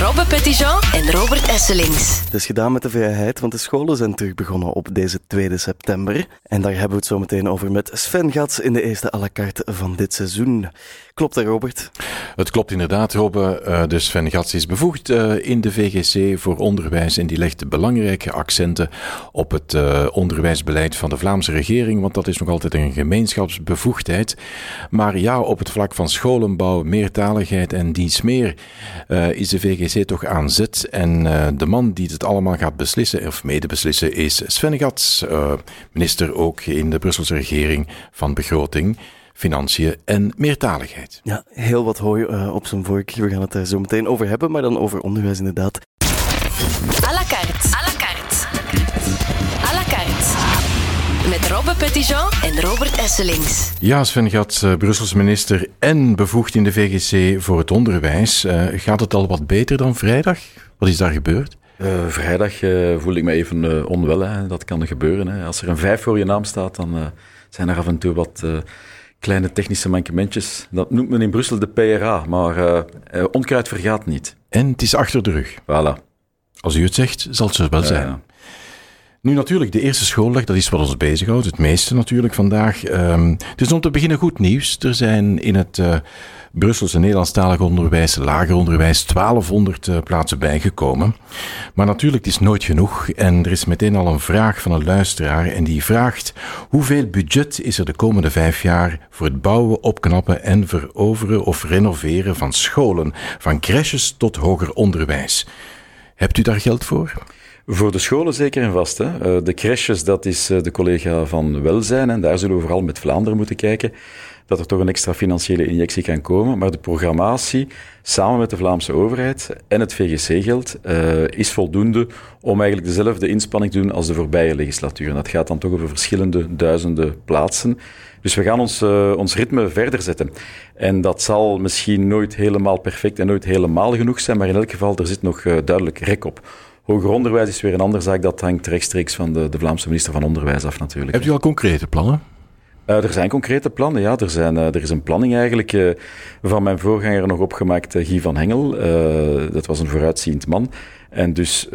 Robbe Petitjean en Robert Esselings. Het is gedaan met de vrijheid, want de scholen zijn terug begonnen op deze 2 september. En daar hebben we het zo meteen over met Sven Gats in de eerste à la carte van dit seizoen. Klopt dat, Robert? Het klopt inderdaad, Robbe. Uh, dus Sven Gats is bevoegd uh, in de VGC voor onderwijs en die legt belangrijke accenten op het uh, onderwijsbeleid van de Vlaamse regering, want dat is nog altijd een gemeenschapsbevoegdheid. Maar ja, op het vlak van scholenbouw, meertaligheid en diens meer is de VGC toch aan zet. En de man die het allemaal gaat beslissen, of mede beslissen, is Sven Gats, minister ook in de Brusselse regering van Begroting financiën en meertaligheid. Ja, heel wat hooi uh, op zijn vork. We gaan het daar zo meteen over hebben, maar dan over onderwijs inderdaad. À la carte. Robbe Petitjean en Robert Esselings. Ja, Sven Gat, uh, Brussels minister en bevoegd in de VGC voor het onderwijs. Uh, gaat het al wat beter dan vrijdag? Wat is daar gebeurd? Uh, vrijdag uh, voel ik me even uh, onwel. Hè. Dat kan gebeuren. Hè. Als er een vijf voor je naam staat, dan zijn er af en toe wat kleine technische mankementjes. Dat noemt men in Brussel de PRA, maar uh, onkruid vergaat niet. En het is achter de rug. Voilà. Als u het zegt, zal het zo wel zijn. Nu natuurlijk, de eerste schooldag, dat is wat ons bezighoudt. Het meeste natuurlijk vandaag. Um, het is om te beginnen goed nieuws. Er zijn in het uh, Brusselse Nederlandstalig onderwijs, lager onderwijs, 1200 uh, plaatsen bijgekomen. Maar natuurlijk, het is nooit genoeg. En er is meteen al een vraag van een luisteraar. En die vraagt, hoeveel budget is er de komende vijf jaar voor het bouwen, opknappen en veroveren of renoveren van scholen, van crèches tot hoger onderwijs? Hebt u daar geld voor? Voor de scholen zeker en vast. Hè. De crèches, dat is de collega van Welzijn. En daar zullen we vooral met Vlaanderen moeten kijken dat er toch een extra financiële injectie kan komen. Maar de programmatie, samen met de Vlaamse overheid en het VGC-geld, uh, is voldoende om eigenlijk dezelfde inspanning te doen als de voorbije legislatuur. En dat gaat dan toch over verschillende duizenden plaatsen. Dus we gaan ons, ons ritme verder zetten. En dat zal misschien nooit helemaal perfect en nooit helemaal genoeg zijn, maar in elk geval, er zit nog duidelijk rek op. Hoger onderwijs is weer een andere zaak, dat hangt rechtstreeks van de, de Vlaamse minister van Onderwijs af natuurlijk. Hebt u al concrete plannen? Uh, er zijn concrete plannen, ja. Er, zijn, uh, er is een planning eigenlijk uh, van mijn voorganger nog opgemaakt, Guy van Hengel. dat was een vooruitziend man. En dus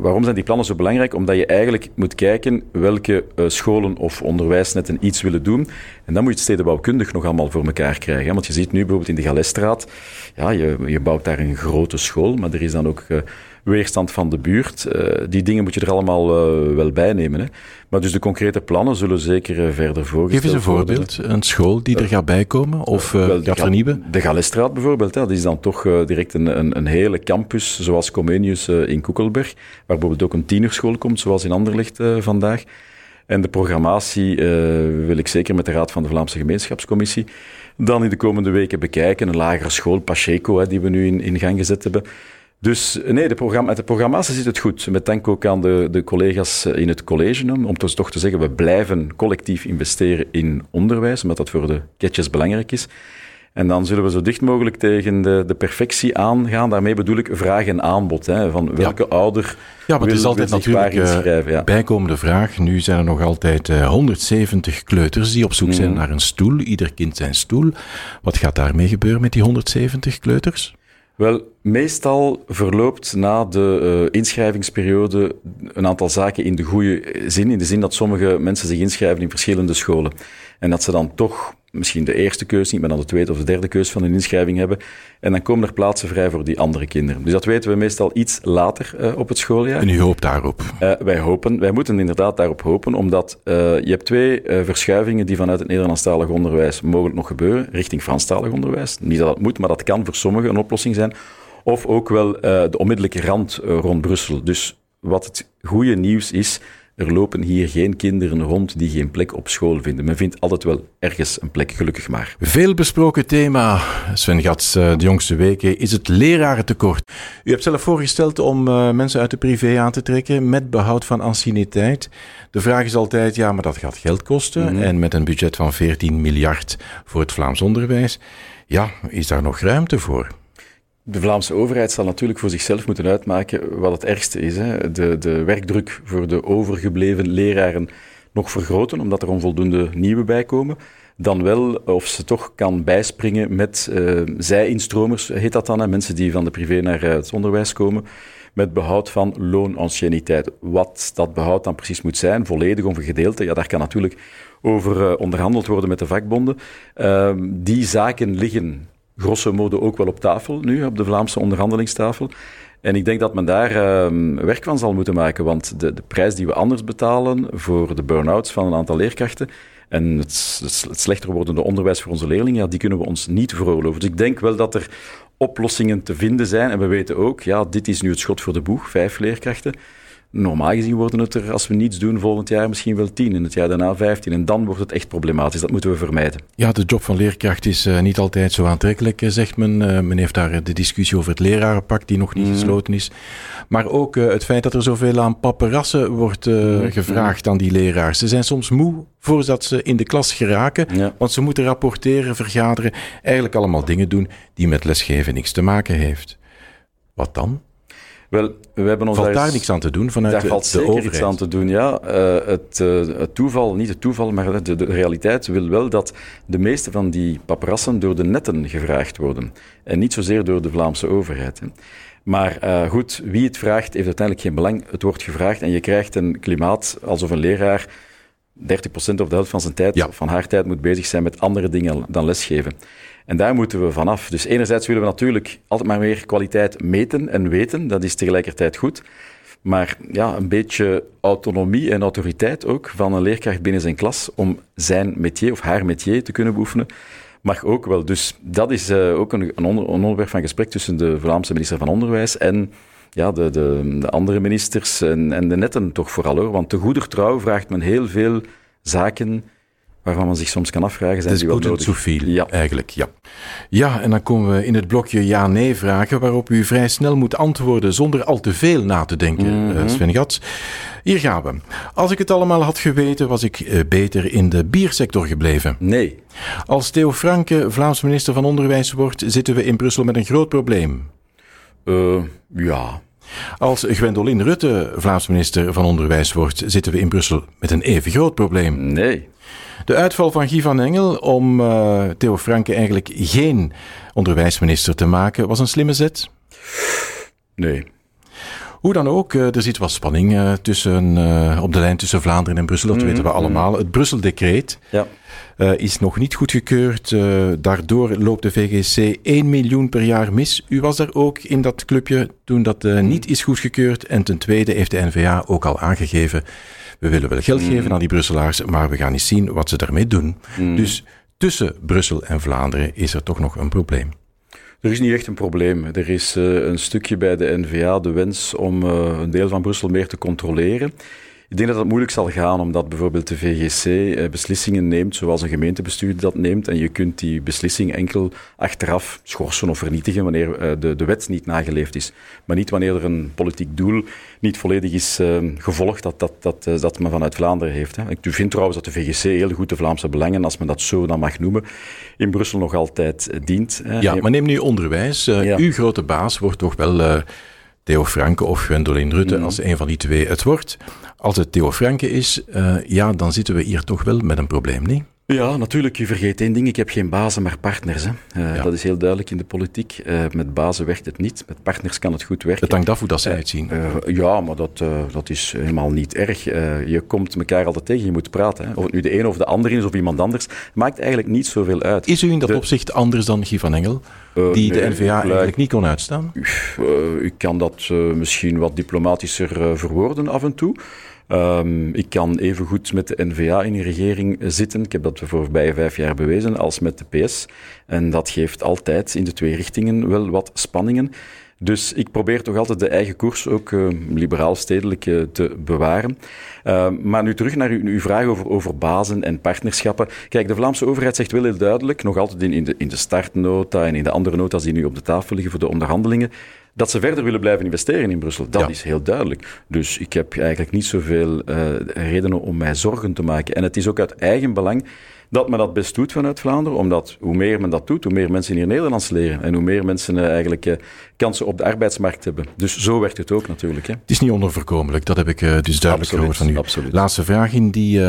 waarom zijn die plannen zo belangrijk? Omdat je eigenlijk moet kijken welke scholen of onderwijsnetten iets willen doen. En dan moet je het stedenbouwkundig nog allemaal voor elkaar krijgen. Hè? Want je ziet nu bijvoorbeeld in de Galesstraat, ja, je, je bouwt daar een grote school, maar er is dan ook weerstand van de buurt. Uh, die dingen moet je er allemaal uh, wel bij nemen. Hè. Maar dus de concrete plannen zullen zeker uh, verder voorgesteld Geef eens een voorbeeld. Een school die er gaat bijkomen of wel, gaat vernieuwen? De Gallestraat bijvoorbeeld. Hè, dat is dan toch direct een, een, een, hele campus, zoals Comenius in Koekelberg. Waar bijvoorbeeld ook een tienerschool komt, zoals in Anderlecht vandaag. En de programmatie wil ik zeker met de Raad van de Vlaamse Gemeenschapscommissie dan in de komende weken bekijken. Een lagere school, Pacheco, hè, die we nu in, in gang gezet hebben. Dus nee, de programma, met de programmatie zit het goed. Met dank ook aan de, de collega's in het college. Om dus toch te zeggen, we blijven collectief investeren in onderwijs, omdat dat voor de ketjes belangrijk is. En dan zullen we zo dicht mogelijk tegen de, de perfectie aangaan. Daarmee bedoel ik vraag en aanbod. Hè, van welke ja. ouder Ja, maar het is altijd natuurlijk uh, ja. bijkomende vraag. Nu zijn er nog altijd uh, 170 kleuters die op zoek zijn mm. naar een stoel. Ieder kind zijn stoel. Wat gaat daarmee gebeuren met die 170 kleuters? Wel, meestal verloopt na de uh, inschrijvingsperiode een aantal zaken in de goede zin. In de zin dat sommige mensen zich inschrijven in verschillende scholen. En dat ze dan toch misschien de eerste keus niet, maar dan de tweede of de derde keus van een inschrijving hebben. En dan komen er plaatsen vrij voor die andere kinderen. Dus dat weten we meestal iets later uh, op het schooljaar. En u hoopt daarop? Uh, wij hopen, wij moeten inderdaad daarop hopen, omdat uh, je hebt twee verschuivingen die vanuit het Nederlandstalig onderwijs mogelijk nog gebeuren, richting Franstalig onderwijs. Niet dat dat moet, maar dat kan voor sommigen een oplossing zijn. Of ook wel de onmiddellijke rand rond Brussel. Dus wat het goede nieuws is, er lopen hier geen kinderen rond die geen plek op school vinden. Men vindt altijd wel ergens een plek, gelukkig maar. Veel besproken thema, Sven Gats, de jongste weken, is het lerarentekort. U hebt zelf voorgesteld om uh, mensen uit de privé aan te trekken met behoud van anciëniteit. De vraag is altijd, ja, maar dat gaat geld kosten. Mm -hmm. En met een budget van 14 miljard voor het Vlaams onderwijs, ja, is daar nog ruimte voor? De Vlaamse overheid zal natuurlijk voor zichzelf moeten uitmaken wat het ergste is. Hè. De, de werkdruk voor de overgebleven leraren nog vergroten, omdat er onvoldoende nieuwe bijkomen. dan wel of ze toch kan bijspringen met uh, zij-instromers, heet dat dan, mensen die van de privé naar het onderwijs komen, met behoud van loonanciëniteit. Wat dat behoud dan precies moet zijn, volledig of een gedeelte, ja, daar kan natuurlijk over onderhandeld worden met de vakbonden. Uh, die zaken liggen grosso modo ook wel op tafel nu, op de Vlaamse onderhandelingstafel. En ik denk dat men daar uh, werk van zal moeten maken, want de, de prijs die we anders betalen voor de burn-outs van een aantal leerkrachten en het, het slechter wordende onderwijs voor onze leerlingen, die kunnen we ons niet veroorloven. Dus ik denk wel dat er oplossingen te vinden zijn. En we weten ook, ja, dit is nu het schot voor de boeg, vijf leerkrachten. Normaal gezien worden het er, als we niets doen, volgend jaar misschien wel tien, in het jaar daarna vijftien. En dan wordt het echt problematisch. Dat moeten we vermijden. Ja, de job van leerkracht is uh, niet altijd zo aantrekkelijk, eh, zegt men. Uh, men heeft daar de discussie over het lerarenpak, die nog niet mm. gesloten is. Maar ook uh, het feit dat er zoveel aan paperassen wordt mm. gevraagd aan die leraars. Ze zijn soms moe voordat ze in de klas geraken, ja. want ze moeten rapporteren, vergaderen. Eigenlijk allemaal dingen doen die met lesgeven niks te maken heeft. Wat dan? Wel, we hebben ons valt daar, niks aan te doen vanuit daar de, valt zeker overheid. iets aan te doen, ja. Uh, het, uh, het, toeval, niet het toeval, maar de, de, realiteit wil wel dat de meeste van die paparazzen door de netten gevraagd worden. En niet zozeer door de Vlaamse overheid. Hè. Maar uh, goed, wie het vraagt heeft uiteindelijk geen belang. Het wordt gevraagd en je krijgt een klimaat alsof een leraar 30% of de helft van zijn tijd, ja. van haar tijd, moet bezig zijn met andere dingen dan lesgeven. En daar moeten we vanaf. Dus enerzijds willen we natuurlijk altijd maar meer kwaliteit meten en weten. Dat is tegelijkertijd goed. Maar ja, een beetje autonomie en autoriteit ook van een leerkracht binnen zijn klas om zijn métier of haar métier te kunnen beoefenen, mag ook wel. Dus dat is uh, ook een, een, onder, een, onderwerp van gesprek tussen de Vlaamse minister van Onderwijs en ja, de, de, de andere ministers en, en de netten toch vooral hoor. Want te goeder trouw vraagt men heel veel zaken waarvan men zich soms kan afvragen, zijn die wel nodig? ja. eigenlijk, ja. Ja, en dan komen we in het blokje ja-nee vragen, waarop u vrij snel moet antwoorden zonder al te veel na te denken, mm -hmm. Sven Gats. Hier gaan we. Als ik het allemaal had geweten, was ik uh, beter in de biersector gebleven. Nee. Als Theo Franke Vlaams minister van Onderwijs wordt, zitten we in Brussel met een groot probleem. Uh, ja. Als Gwendoline Rutte Vlaams minister van Onderwijs wordt, zitten we in Brussel met een even groot probleem. Nee. De uitval van Guy van Engel om uh, Theo Franke eigenlijk geen onderwijsminister te maken was een slimme zet? Nee. Hoe dan ook, uh, er zit wat spanning uh, tussen, op de lijn tussen Vlaanderen en Brussel. Dat mm -hmm. weten we allemaal. Het Brussel-decreet ja. is nog niet goedgekeurd. daardoor loopt de VGC 1 miljoen per jaar mis. U was daar ook in dat clubje toen dat niet is goedgekeurd. En ten tweede heeft de NVA ook al aangegeven we willen wel geld geven mm. aan die Brusselaars, maar we gaan niet zien wat ze daarmee doen. Mm. Dus tussen Brussel en Vlaanderen is er toch nog een probleem. Er is niet echt een probleem. Er is uh, een stukje bij de NVA de wens om uh, een deel van Brussel meer te controleren. Ik denk dat dat moeilijk zal gaan, omdat bijvoorbeeld de VGC eh, beslissingen neemt, zoals een gemeentebestuur dat neemt. En je kunt die beslissing enkel achteraf schorsen of vernietigen wanneer eh, de, de wet niet nageleefd is. Maar niet wanneer er een politiek doel niet volledig is uh, gevolgd dat, dat, dat, dat men vanuit Vlaanderen heeft. Hè. Ik vind trouwens dat de VGC heel goed de Vlaamse belangen, als men dat zo dan mag noemen, in Brussel nog altijd dient. Hè. Ja, maar neem nu onderwijs. Ja. Uw grote baas wordt toch wel Theo Franke of Gwendoline Rutte, mm. als een van die twee het wordt. Als het Theo Franke is, uh, ja, dan zitten we hier toch wel met een probleem, niet? Ja, natuurlijk. Je vergeet één ding. Ik heb geen bazen, maar partners. Hè. Uh, ja. Dat is heel duidelijk in de politiek. Uh, met bazen werkt het niet. Met partners kan het goed werken. Het hangt af hoe dat ze uitzien. ja, maar dat, dat is helemaal niet erg. je komt elkaar altijd tegen. Je moet praten. Hè. Of het nu de een of de ander is of iemand anders. Maakt eigenlijk niet zoveel uit. Is u in dat de... opzicht anders dan Guy van Engel? die nee, de NVA eigenlijk niet kon uitstaan? ik kan dat misschien wat diplomatischer verwoorden af en toe. Um, ik kan even goed met de NVA in de regering zitten. Ik heb dat de voorbije vijf jaar bewezen, als met de PS. En dat geeft altijd in de twee richtingen wel wat spanningen. Dus ik probeer toch altijd de eigen koers ook uh, liberaal-stedelijk uh, te bewaren. Uh, maar nu terug naar uw, uw vraag over, over bazen en partnerschappen. Kijk, de Vlaamse overheid zegt wel heel duidelijk, nog altijd in, in, de, in de startnota en in de andere nota's die nu op de tafel liggen voor de onderhandelingen, dat ze verder willen blijven investeren in Brussel. Dat ja. is heel duidelijk. Dus ik heb eigenlijk niet zoveel redenen om mij zorgen te maken. En het is ook uit eigen belang dat men dat best doet vanuit Vlaanderen, omdat hoe meer men dat doet, hoe meer mensen hier Nederlands leren en hoe meer mensen uh, eigenlijk uh, kansen op de arbeidsmarkt hebben. Dus zo werkt het ook natuurlijk. Hè. Het is niet onverkomelijk, dat heb ik uh, dus duidelijk gehoord van u. Absoluut. Laatste vraag in die,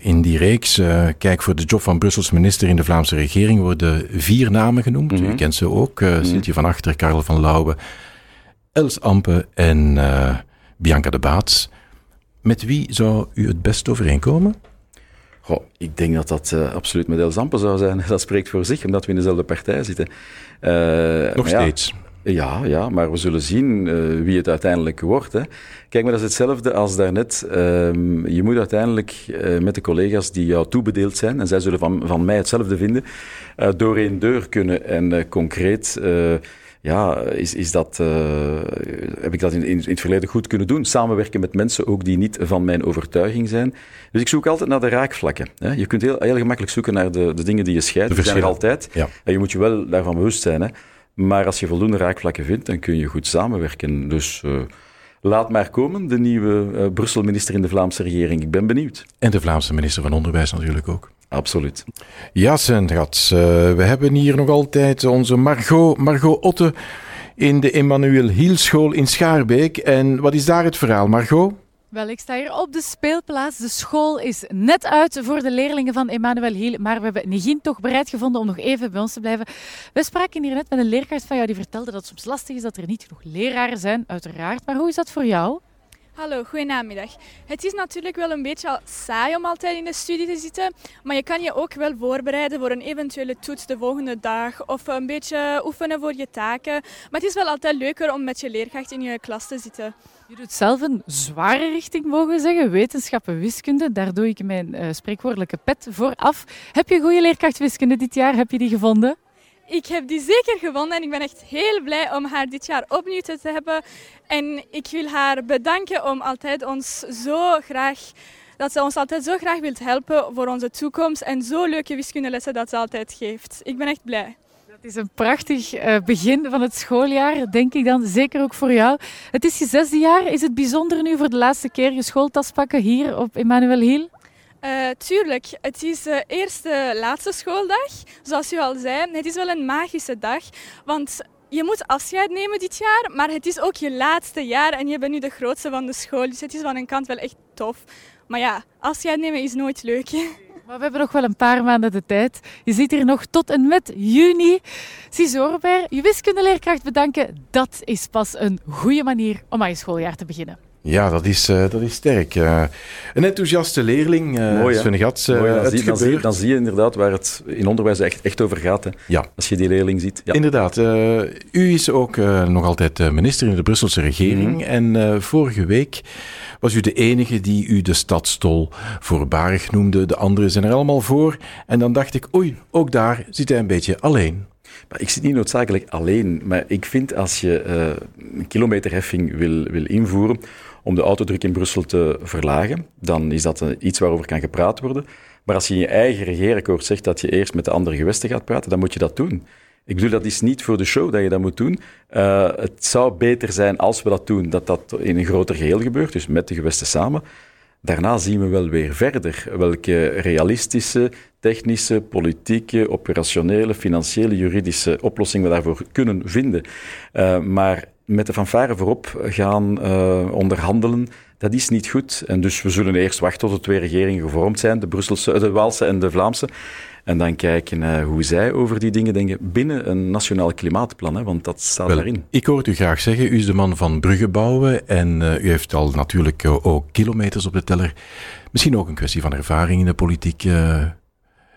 in die reeks. kijk, voor de job van Brussels minister in de Vlaamse regering worden vier namen genoemd. Mm -hmm. U kent ze ook, mm -hmm. Sintje van Achter, Karel van Lauwe, Els Ampe en Bianca de Baats. Met wie zou u het best overeenkomen? Goh, ik denk dat dat uh, absoluut met Els Ampe zou zijn. Dat spreekt voor zich, omdat we in dezelfde partij zitten. Uh, Nog steeds. Ja, ja, ja, maar we zullen zien uh, wie het uiteindelijk wordt. Hè. Kijk, maar dat is hetzelfde als daarnet. Uh, je moet uiteindelijk uh, met de collega's die jou toebedeeld zijn, en zij zullen van, van mij hetzelfde vinden, door één deur kunnen en concreet ja, is, is dat, uh, heb ik dat in, in, het verleden goed kunnen doen. Samenwerken met mensen ook die niet van mijn overtuiging zijn. Dus ik zoek altijd naar de raakvlakken. Hè. Je kunt heel, heel gemakkelijk zoeken naar de, de dingen die je scheidt. Die zijn er altijd. Ja. En je moet je wel daarvan bewust zijn. Hè. Maar als je voldoende raakvlakken vindt, dan kun je goed samenwerken. Dus uh, laat maar komen, de nieuwe uh, Brussel-minister in de Vlaamse regering. Ik ben benieuwd. En de Vlaamse minister van Onderwijs natuurlijk ook. Absoluut. Ja, Sendgats, uh, we hebben hier nog altijd onze Margot, Margot Otte in de Emmanuel Hiel School in Schaarbeek. En wat is daar het verhaal, Margot? Wel, ik sta hier op de speelplaats. De school is net uit voor de leerlingen van Emmanuel Hiel. Maar we hebben Negin toch bereid gevonden om nog even bij ons te blijven. We spraken hier net met een leerkracht van jou die vertelde dat het soms lastig is dat er niet genoeg leraren zijn, uiteraard. Maar hoe is dat voor jou? Hallo, goedenamiddag. Het is natuurlijk wel een beetje saai om altijd in de studie te zitten, maar je kan je ook wel voorbereiden voor een eventuele toets de volgende dag of een beetje oefenen voor je taken. Maar het is wel altijd leuker om met je leerkracht in je klas te zitten. Je doet zelf een zware richting, mogen we zeggen, wetenschappen, wiskunde. Daar doe ik mijn uh, spreekwoordelijke pet voor af. Heb je goede leerkracht wiskunde dit jaar? Heb je die gevonden? Ik heb die zeker gevonden en ik ben echt heel blij om haar dit jaar opnieuw te hebben. En ik wil haar bedanken om altijd ons zo graag, dat ze ons altijd zo graag wilt helpen voor onze toekomst en zo leuke wiskundelessen dat ze altijd geeft. Ik ben echt blij. Het is een prachtig uh, begin van het schooljaar, denk ik dan. Zeker ook voor jou. Het is je zesde jaar. Is het bijzonder nu voor de laatste keer je schooltas pakken hier op Emmanuel Hiel? Uh, tuurlijk, het is de eerste laatste schooldag. Zoals u al zei, het is wel een magische dag. Want je moet afscheid nemen dit jaar, maar het is ook je laatste jaar en je bent nu de grootste van de school. Dus het is van een kant wel echt tof. Maar ja, afscheid nemen is nooit leuk. Maar we hebben nog wel een paar maanden de tijd. Je zit hier nog tot en met juni. Ziezo Robert, je wiskundeleerkracht bedanken. Dat is pas een goede manier om aan je schooljaar te beginnen. Ja, dat is, uh, dat is sterk. Uh, een enthousiaste leerling, uh, Mooi, Sven Gats. Mooi, dan, zie, dan, zie, dan, zie, je inderdaad waar het in onderwijs echt, echt over gaat. Hè. Ja. Als je die leerling ziet. Ja. Inderdaad. u is ook nog altijd minister in de Brusselse regering. Mm -hmm. En vorige week was u de enige die u de stadstol voorbarig noemde. De anderen zijn er allemaal voor. En dan dacht ik, oei, ook daar zit hij een beetje alleen. Maar ik zit niet noodzakelijk alleen, maar ik vind als je een kilometerheffing wil, wil invoeren om de autodruk in Brussel te verlagen, dan is dat iets waarover kan gepraat worden. Maar als je in je eigen regeerakkoord zegt dat je eerst met de andere gewesten gaat praten, dan moet je dat doen. Ik bedoel, dat is niet voor de show dat je dat moet doen. Uh, het zou beter zijn als we dat doen, dat dat in een groter geheel gebeurt, dus met de gewesten samen. Daarna zien we wel weer verder welke realistische, technische, politieke, operationele, financiële, juridische oplossingen we daarvoor kunnen vinden. Uh, maar met de fanfare voorop gaan uh, onderhandelen, dat is niet goed. En dus we zullen eerst wachten tot de twee regeringen gevormd zijn, de, Brusselse, de Waalse en de Vlaamse. En dan kijken uh, hoe zij over die dingen denken binnen een nationaal klimaatplan, hè, want dat staat Wel, daarin. Ik hoor het u graag zeggen, u is de man van bruggen bouwen en uh, u heeft al natuurlijk ook kilometers op de teller. Misschien ook een kwestie van ervaring in de politiek. men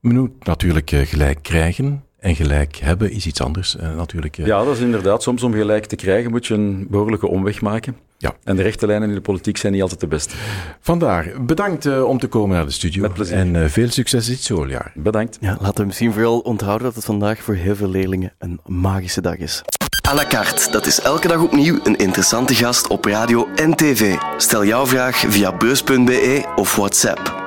moet natuurlijk gelijk krijgen. En gelijk hebben is iets anders uh, natuurlijk. Uh. Ja, dat is inderdaad. Soms om gelijk te krijgen moet je een behoorlijke omweg maken. Ja. En de rechte lijnen in de politiek zijn niet altijd de beste. Vandaar, bedankt uh, om te komen naar de studio. Met plezier. En veel succes dit schooljaar. Bedankt. Ja, laten we misschien vooral onthouden dat het vandaag voor heel veel leerlingen een magische dag is. À la carte, dat is elke dag opnieuw een interessante gast op radio en tv. Stel jouw vraag via beus.be of WhatsApp